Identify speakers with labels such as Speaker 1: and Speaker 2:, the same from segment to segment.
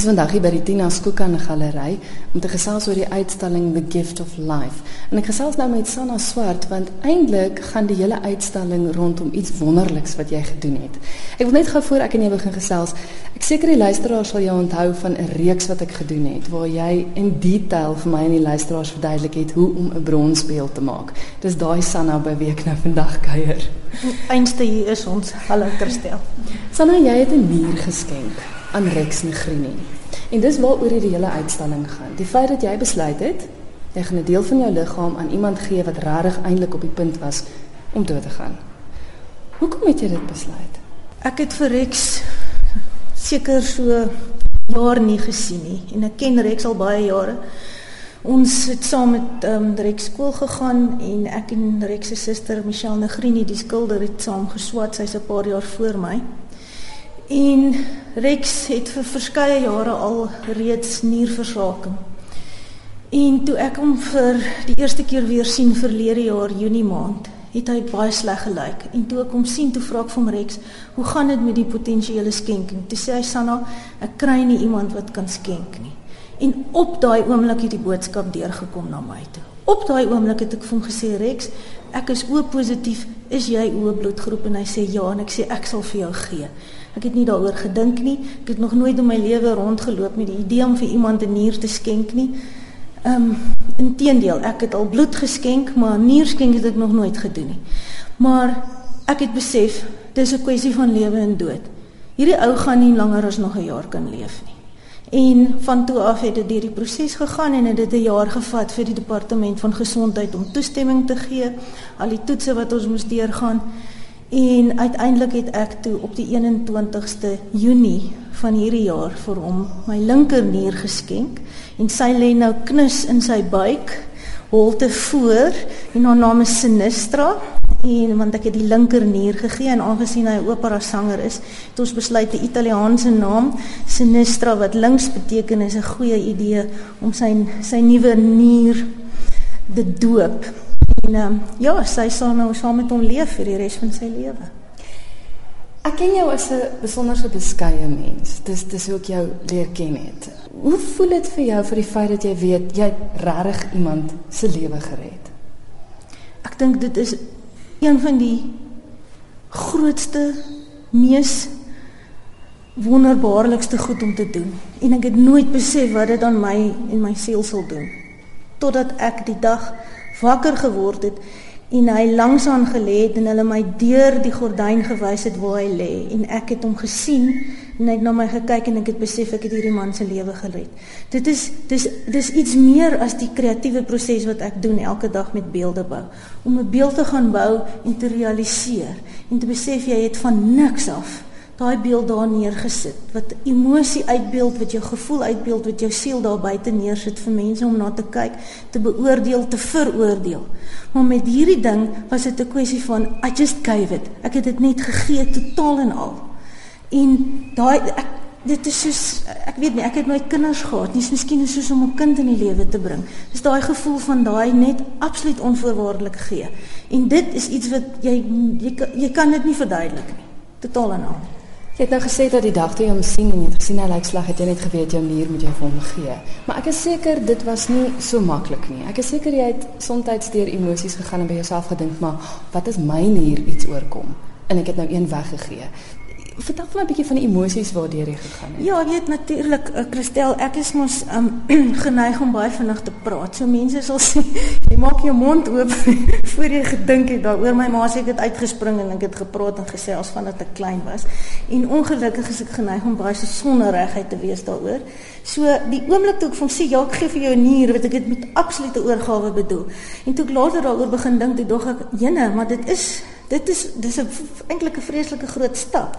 Speaker 1: is vandag hier by die Tina Skookan Galery om te gesels oor die uitstalling The Gift of Life. En ek gesels nou met Sanna Swart want eintlik gaan die hele uitstalling rondom iets wonderliks wat jy gedoen het. Ek wil net gou voor ek en jy begin gesels, ek seker die luisteraars sal jou onthou van 'n reeks wat ek gedoen het waar jy in detail vir my en die luisteraars verduidelik het hoe om 'n bronsbeeld te maak. Dis daai Sanna by wie ek nou vandag kuier.
Speaker 2: Einste hier is ons. Hallo Christel.
Speaker 1: Sanna, jy het 'n muur geskenk aan Rex Negrini. En dis waaroor hierdie hele uitstalling gaan. Die feit dat jy besluit het jy gaan 'n deel van jou liggaam aan iemand gee wat regtig eintlik op die punt was om dood te gaan. Hoekom het jy dit besluit?
Speaker 2: Ek het vir Rex seker so jaar nie gesien nie en ek ken Rex al baie jare. Ons het saam met um, Rex skool gegaan en ek en Rex se suster Michelle Negrini, die skilder, het saam geswat. Sy's 'n paar jaar voor my. En Rex het vir verskeie jare al reeds nierversaking. En toe ek hom vir die eerste keer weer sien verlede jaar Junie maand, het hy baie sleg gelyk. En toe ek hom sien, toe vra ek vir Rex, "Hoe gaan dit met die potensiële skenking?" Toe sê hy, "Sanna, ek kry nie iemand wat kan skenk nie." En op daai oomblik het die boodskap deurgekom na my toe. Op daai oomblik het ek vir hom gesê, "Rex, ek is o positief. Is jy o bloedgroep?" En hy sê, "Ja," en ek sê, "Ek sal vir jou gee." Ek het nie daaroor gedink nie. Ek het nog nooit in my lewe rondgeloop met die idee om vir iemand 'n nier te skenk nie. Ehm um, inteendeel, ek het al bloed geskenk, maar nierskenk het ek nog nooit gedoen nie. Maar ek het besef dis 'n kwessie van lewe en dood. Hierdie ou gaan nie langer as nog 'n jaar kan leef nie. En van toe af het dit deur die proses gegaan en dit 'n jaar gevat vir die departement van gesondheid om toestemming te gee. Al die toetse wat ons moes deurgaan. En uiteindelik het ek toe op die 21ste Junie van hierdie jaar vir hom my linkernier geskenk en sy lê nou knus in sy buik holte voor en haar naam is Sinistra en want ek het die linkernier gegee en aangesien hy opera sanger is het ons besluit die Italiaanse naam Sinistra wat links beteken is 'n goeie idee om sy sy nuwe nier te doop En um, ja, sy sal nou saam met hom leef vir die res van sy lewe.
Speaker 1: Ek ken jou as 'n besonderse beskeie mens. Dis dis hoe ek jou leer ken het. Hoe voel dit vir jou vir die feit dat jy weet jy regtig iemand se lewe gered?
Speaker 2: Ek dink dit is een van die grootste mees wonderbaarlikste goed om te doen. En ek het nooit besef wat dit aan my en my siel sal doen totdat ek die dag wakker geword het en hy langs aan gelê het en hulle my deur die gordyn gewys het waar hy lê en ek het hom gesien en hy het na my gekyk en ek het besef ek het hierdie man se lewe gered. Dit is dis dis iets meer as die kreatiewe proses wat ek doen elke dag met beelde bou. Om 'n beeld te gaan bou en te realiseer en te besef jy het van niks af daai beeld daar neergesit wat emosie uitbeeld wat jou gevoel uitbeeld wat jou siel daar buite neersit vir mense om na te kyk te beoordeel te veroordeel maar met hierdie ding was dit 'n kwessie van I just gave it ek het dit net gegee totaal en al en daai ek dit is soos ek weet nie ek het nooit kinders gehad nie is miskien soos om 'n kind in die lewe te bring dis daai gevoel van daai net absoluut onvoorwaardelik gee en dit is iets wat jy jy, jy kan dit nie verduidelik nie totaal en al
Speaker 1: Jy het nou gesê dat die dag toe jy hom sien en jy het gesien hy lyk sleg, het jy net geweet jou manier moet jy vir hom gee. Maar ek is seker dit was nie so maklik nie. Ek is seker jy het soms deur emosies gegaan en by jouself gedink, maar wat is my manier iets oorkom? En ek het nou een weggegee vertel vir my 'n bietjie van die emosies waardeur jy gegaan het.
Speaker 2: Ja, weet natuurlik, uh, Christel, ek is mos um, geneig om baie vinnig te praat. So mense sal sê, jy maak jou mond oop voor jy gedink het daaroor. My ma sê ek het uitgespring en ek het gepraat en gesê as van dat ek klein was. En ongelukkig is ek geneig om baie so sonder regheid te wees daaroor. So die oomblik toe ek van sê ja, ek gee vir jou 'n nier, weet ek dit met absolute oorgawe bedoel. En toe ek later daaroor begin dink, dog ek, "Jene, maar dit is dit is dis 'n eintlik 'n vreeslike groot stap."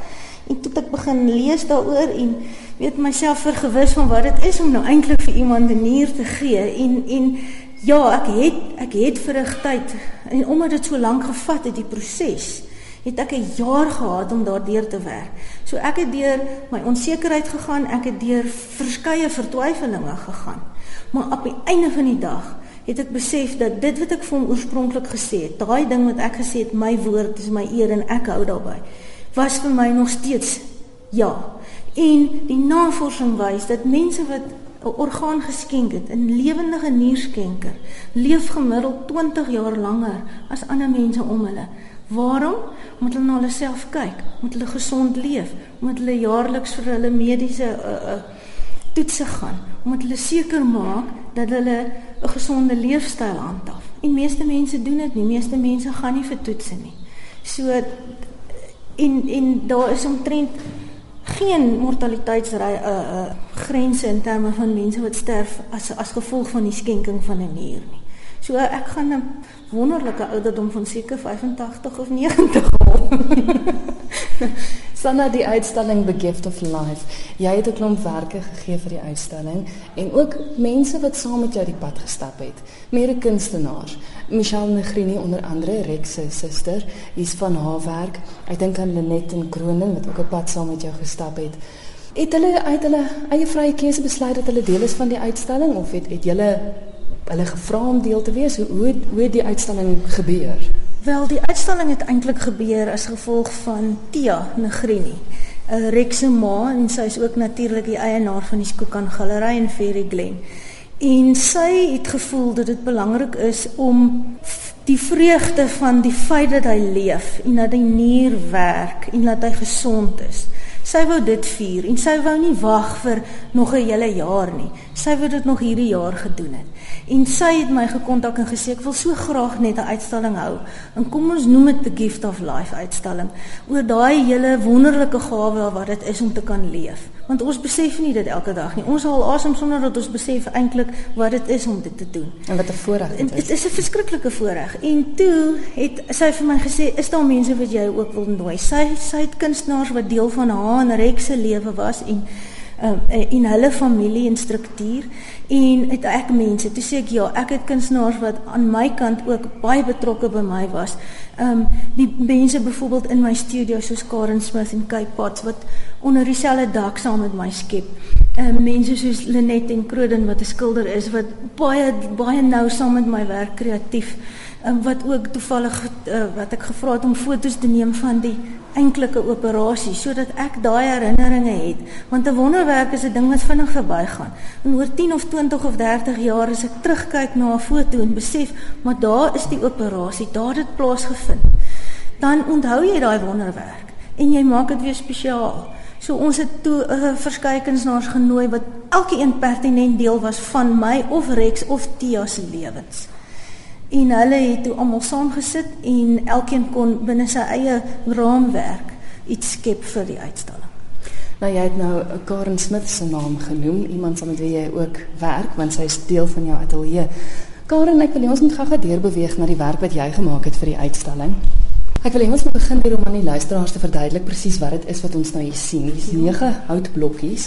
Speaker 2: En toe ek begin lees daaroor en weet myself vergewis van wat dit is om nou eintlik vir iemand 'n nier te gee en en ja, ek het ek het 'n tyd en omdat dit so lank gevat het die proses het ek 'n jaar gehad om daardeur te werk. So ek het deur my onsekerheid gegaan, ek het deur verskeie vertwyfelinge gegaan. Maar op die einde van die dag het ek besef dat dit wat ek vir hom oorspronklik gesê het, daai ding wat ek gesê het, my woord is my eer en ek hou daarby was vir my nog steeds ja. En die navorsing wys dat mense wat 'n orgaan geskenk het, 'n lewendige nierskenker, leef gemiddeld 20 jaar langer as ander mense om hulle. Waarom? Omdat hulle na hulle self kyk, omdat hulle gesond leef, omdat hulle jaarliks vir hulle mediese uh, uh, toetse gaan, omdat hulle seker maak dat hulle 'n gesonde leefstyl handhaaf. En meeste mense doen dit nie. Meeste mense gaan nie vir toetse nie. So en en daar is omtrent geen mortaliteitsry uh uh grense in terme van mense wat sterf as as gevolg van die skenking van 'n nier nie. So ek gaan 'n wonderlike ouderdom van seker 85 of 90 hou.
Speaker 1: Sanna die uitstalling The Gift of Life. Jy het 'n klomp werke gegee vir die uitstalling en ook mense wat saam met jou die pad gestap het. Meere kunstenaars. Michelle Negrini onder andere, Rex se suster, is van haar werk. Ek dink aan Lenet en Kronen wat ook op pad saam met jou gestap het. Het hulle uit hulle eie vrye keuse besluit dat hulle deel is van die uitstalling of het het julle hulle gevra om deel te wees? Hoe hoe hoe het die uitstalling gebeur?
Speaker 2: Wel, die uitstalling het eintlik gebeur as gevolg van Tia Negrini. 'n uh, Rex se ma en sy is ook natuurlik die eienaar van die Skookan Galery in Fairy Glen. En sy het gevoel dat dit belangrik is om die vreugde van die feit dat hy leef en dat hy nier werk en dat hy gesond is. Sy wou dit vier en sy wou nie wag vir nog 'n hele jaar nie. Sy wou dit nog hierdie jaar gedoen het. En sy het my gekontak en gesê ek wil so graag net 'n uitstalling hou. En kom ons noem dit the gift of life uitstalling oor daai hele wonderlike gawe wat dit is om te kan leef. Want ons besef nie dit elke dag nie. Ons haal asem sonder dat ons besef eintlik wat dit is om dit te doen.
Speaker 1: En wat 'n voorreg dit is.
Speaker 2: Dit is 'n verskriklike voorreg. En toe het sy vir my gesê, "Is daar mense wat jy ook wil nooi?" Sy sy het kunstenaars wat deel van haar en Rex se lewe was en uh, en hulle familie en struktuur en het ek mense toe sê ek ja ek het kunstenaars wat aan my kant ook baie betrokke by my was. Ehm um, die mense byvoorbeeld in my studio soos Karen Smith en Kate Potts wat onder dieselfde dak saam met my skep. Ehm um, mense soos Lenet en Kroden wat 'n skilder is wat baie baie nou saam met my werk kreatief. Ehm um, wat ook toevallig uh, wat ek gevra het om foto's te neem van die enkelike operasie sodat ek daai herinneringe het. Want 'n wonderwerk is 'n ding wat vinnig verbygaan en oor 10 of 20 of 30 jaar as ek terugkyk na 'n foto en besef maar daar is die operasie daar dit plaasgevind. Dan onthou jy daai wonderwerk en jy maak dit weer spesiaal so ons het toe 'n uh, verskeie kunstenaars genooi wat elkeen pertinent deel was van my of Rex of Tia se lewens en hulle het toe almal saamgesit en elkeen kon binne sy eie raamwerk iets skep vir die uitstalling.
Speaker 1: Nou jy het nou Karen Smith se naam genoem, iemand saam met wie jy ook werk want sy is deel van jou ateljee. Karen, ek wil ons moet gou-gou deurbeweeg na die werk wat jy gemaak het vir die uitstalling. Ek wil ons begin hier om aan die luisteraars te verduidelik presies wat dit is wat ons nou hier sien. Dis nege houtblokkies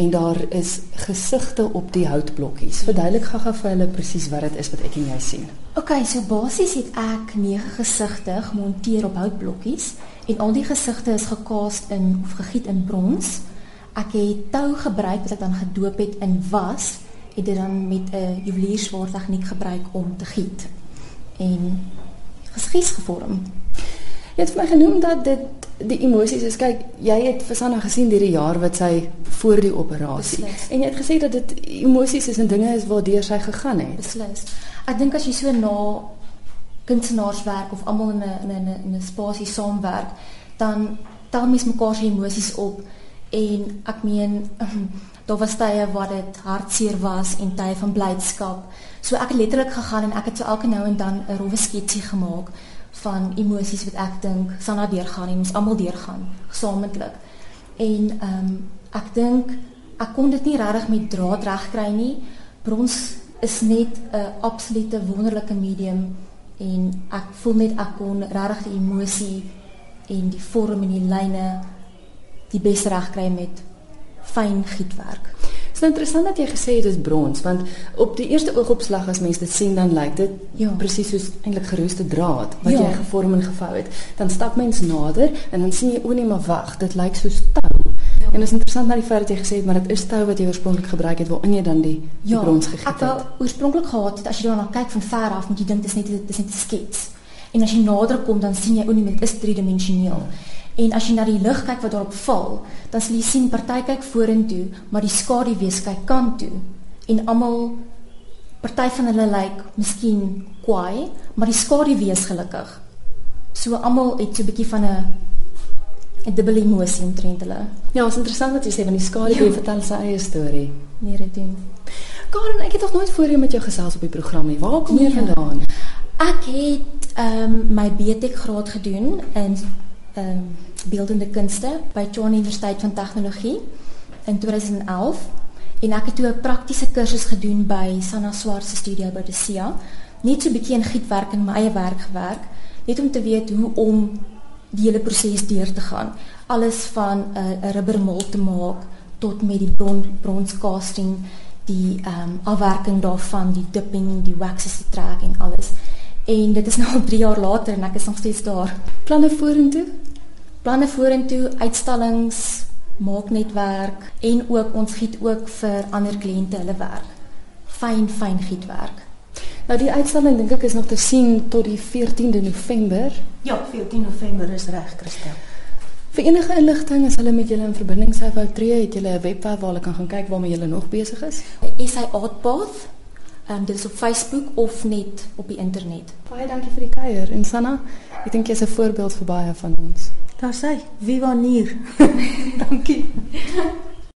Speaker 1: en daar is gesigte op die houtblokkies. Verduidelik gou-gou vir hulle presies wat dit is wat ek en jy sien.
Speaker 3: OK, so basies het ek nege gesigte gemonteer op houtblokkies en al die gesigte is gekaas in of gegiet in brons. Ek het tou gebruik wat ek dan gedoop het in was en dit dan met 'n juwelierswaar tegniek gebruik om te giet. En geskies gevorm.
Speaker 1: Jy het vir my genoem dat dit die emosies is. Kyk, jy het vir Sanna gesien hierdie jaar wat sy voor die operasie. Beslis. En jy het gesê dat dit emosies is en dinge is waardeur sy gegaan het.
Speaker 3: Beslis. Ek dink as jy so na kunstenaarswerk of almal in 'n in 'n 'n spasie saamwerk, dan tel mens mekaar se emosies op en ek meen daar was tye wat dit hartseer was en tye van blydskap. So ek het letterlik gegaan en ek het so elke nou en dan 'n rowwe sketsie gemaak van emosies wat ek dink Sanna deurgaan en ons almal deurgaan gesamentlik. En ehm um, ek dink ek kon dit nie regtig met draad regkry nie. Brons is net 'n absolute wonderlike medium en ek voel net ek kon regtig die emosie en die vorm en die lyne die beste regkry met fyn gietwerk.
Speaker 1: Dit is interessant dat jy gesê het dit is brons want op die eerste oogopslag as mense dit sien dan lyk dit ja. presies soos eintlik geroeste draad wat ja. jy gevorm en gevou het. Dan stap mens nader en dan sien jy o nee maar wag, dit lyk soos tou. Ja. En dit is interessant dat die feit dat jy gesê het maar dit is tou wat jy oorspronklik gebruik het waarin jy dan die, die ja, brons gegiet het. Ja,
Speaker 3: oorspronklik gehad het as jy daarna kyk van ver af moet jy dink dit is net dit is net 'n skets. En as jy nader kom dan sien jy o nee dit is driedimensioneel. En as jy na die lig kyk wat daarop val, dan sal jy sien party kyk vorentoe, maar die skaduwees kyk kant toe. En almal party van hulle lyk miskien kwaai, maar die skaduwees gelukkig. So almal het so 'n bietjie van 'n 'n dubbele emosie omtrent hulle.
Speaker 1: Ja, is interessant wat jy sê van die skaduwee ja. vertel sy eie storie.
Speaker 3: Nee, dit doen.
Speaker 1: Karen, ek het nog nooit voorheen met jou gesels op die program nie. Waar kom jy
Speaker 3: Nee.
Speaker 1: vandaan?
Speaker 3: Ek het ehm um, my BTech graad gedoen in um, beeldende kunste by Tshwane Universiteit van Tegnologie in 2011 en ek het toe 'n praktiese kursus gedoen by Sanna Swart se studio by Desia. Net so 'n bietjie in gietwerk en my eie werk gewerk, net om te weet hoe om die hele proses deur te gaan. Alles van 'n uh, rubbermol te maak tot met die bron bronscasting, die ehm um, afwerking daarvan, die dipping, die waxes te trek en alles. En dit is nou al 3 jaar later en ek is nog steeds daar.
Speaker 1: Planne vorentoe?
Speaker 3: Planne vorentoe, uitstallings, maak netwerk en ook ons giet ook vir ander kliënte hulle werk. Fyn fyn gietwerk.
Speaker 1: Nou die uitstalling dink ek is nog te sien tot die 14de November.
Speaker 2: Ja, 14 November is reg, Christel.
Speaker 1: Vir enige inligting as hulle met julle in verbinding sou wou tree, het julle 'n webwerf waar hulle kan gaan kyk waarmee julle nog besig is.
Speaker 3: SA Artpath. Ehm um, dit is op Facebook of net op die internet.
Speaker 1: Baie dankie vir die kuier en Sanna, ek dink jy's 'n voorbeeld vir baie van ons.
Speaker 2: Daar sê, wie wanneer?
Speaker 1: Dankie.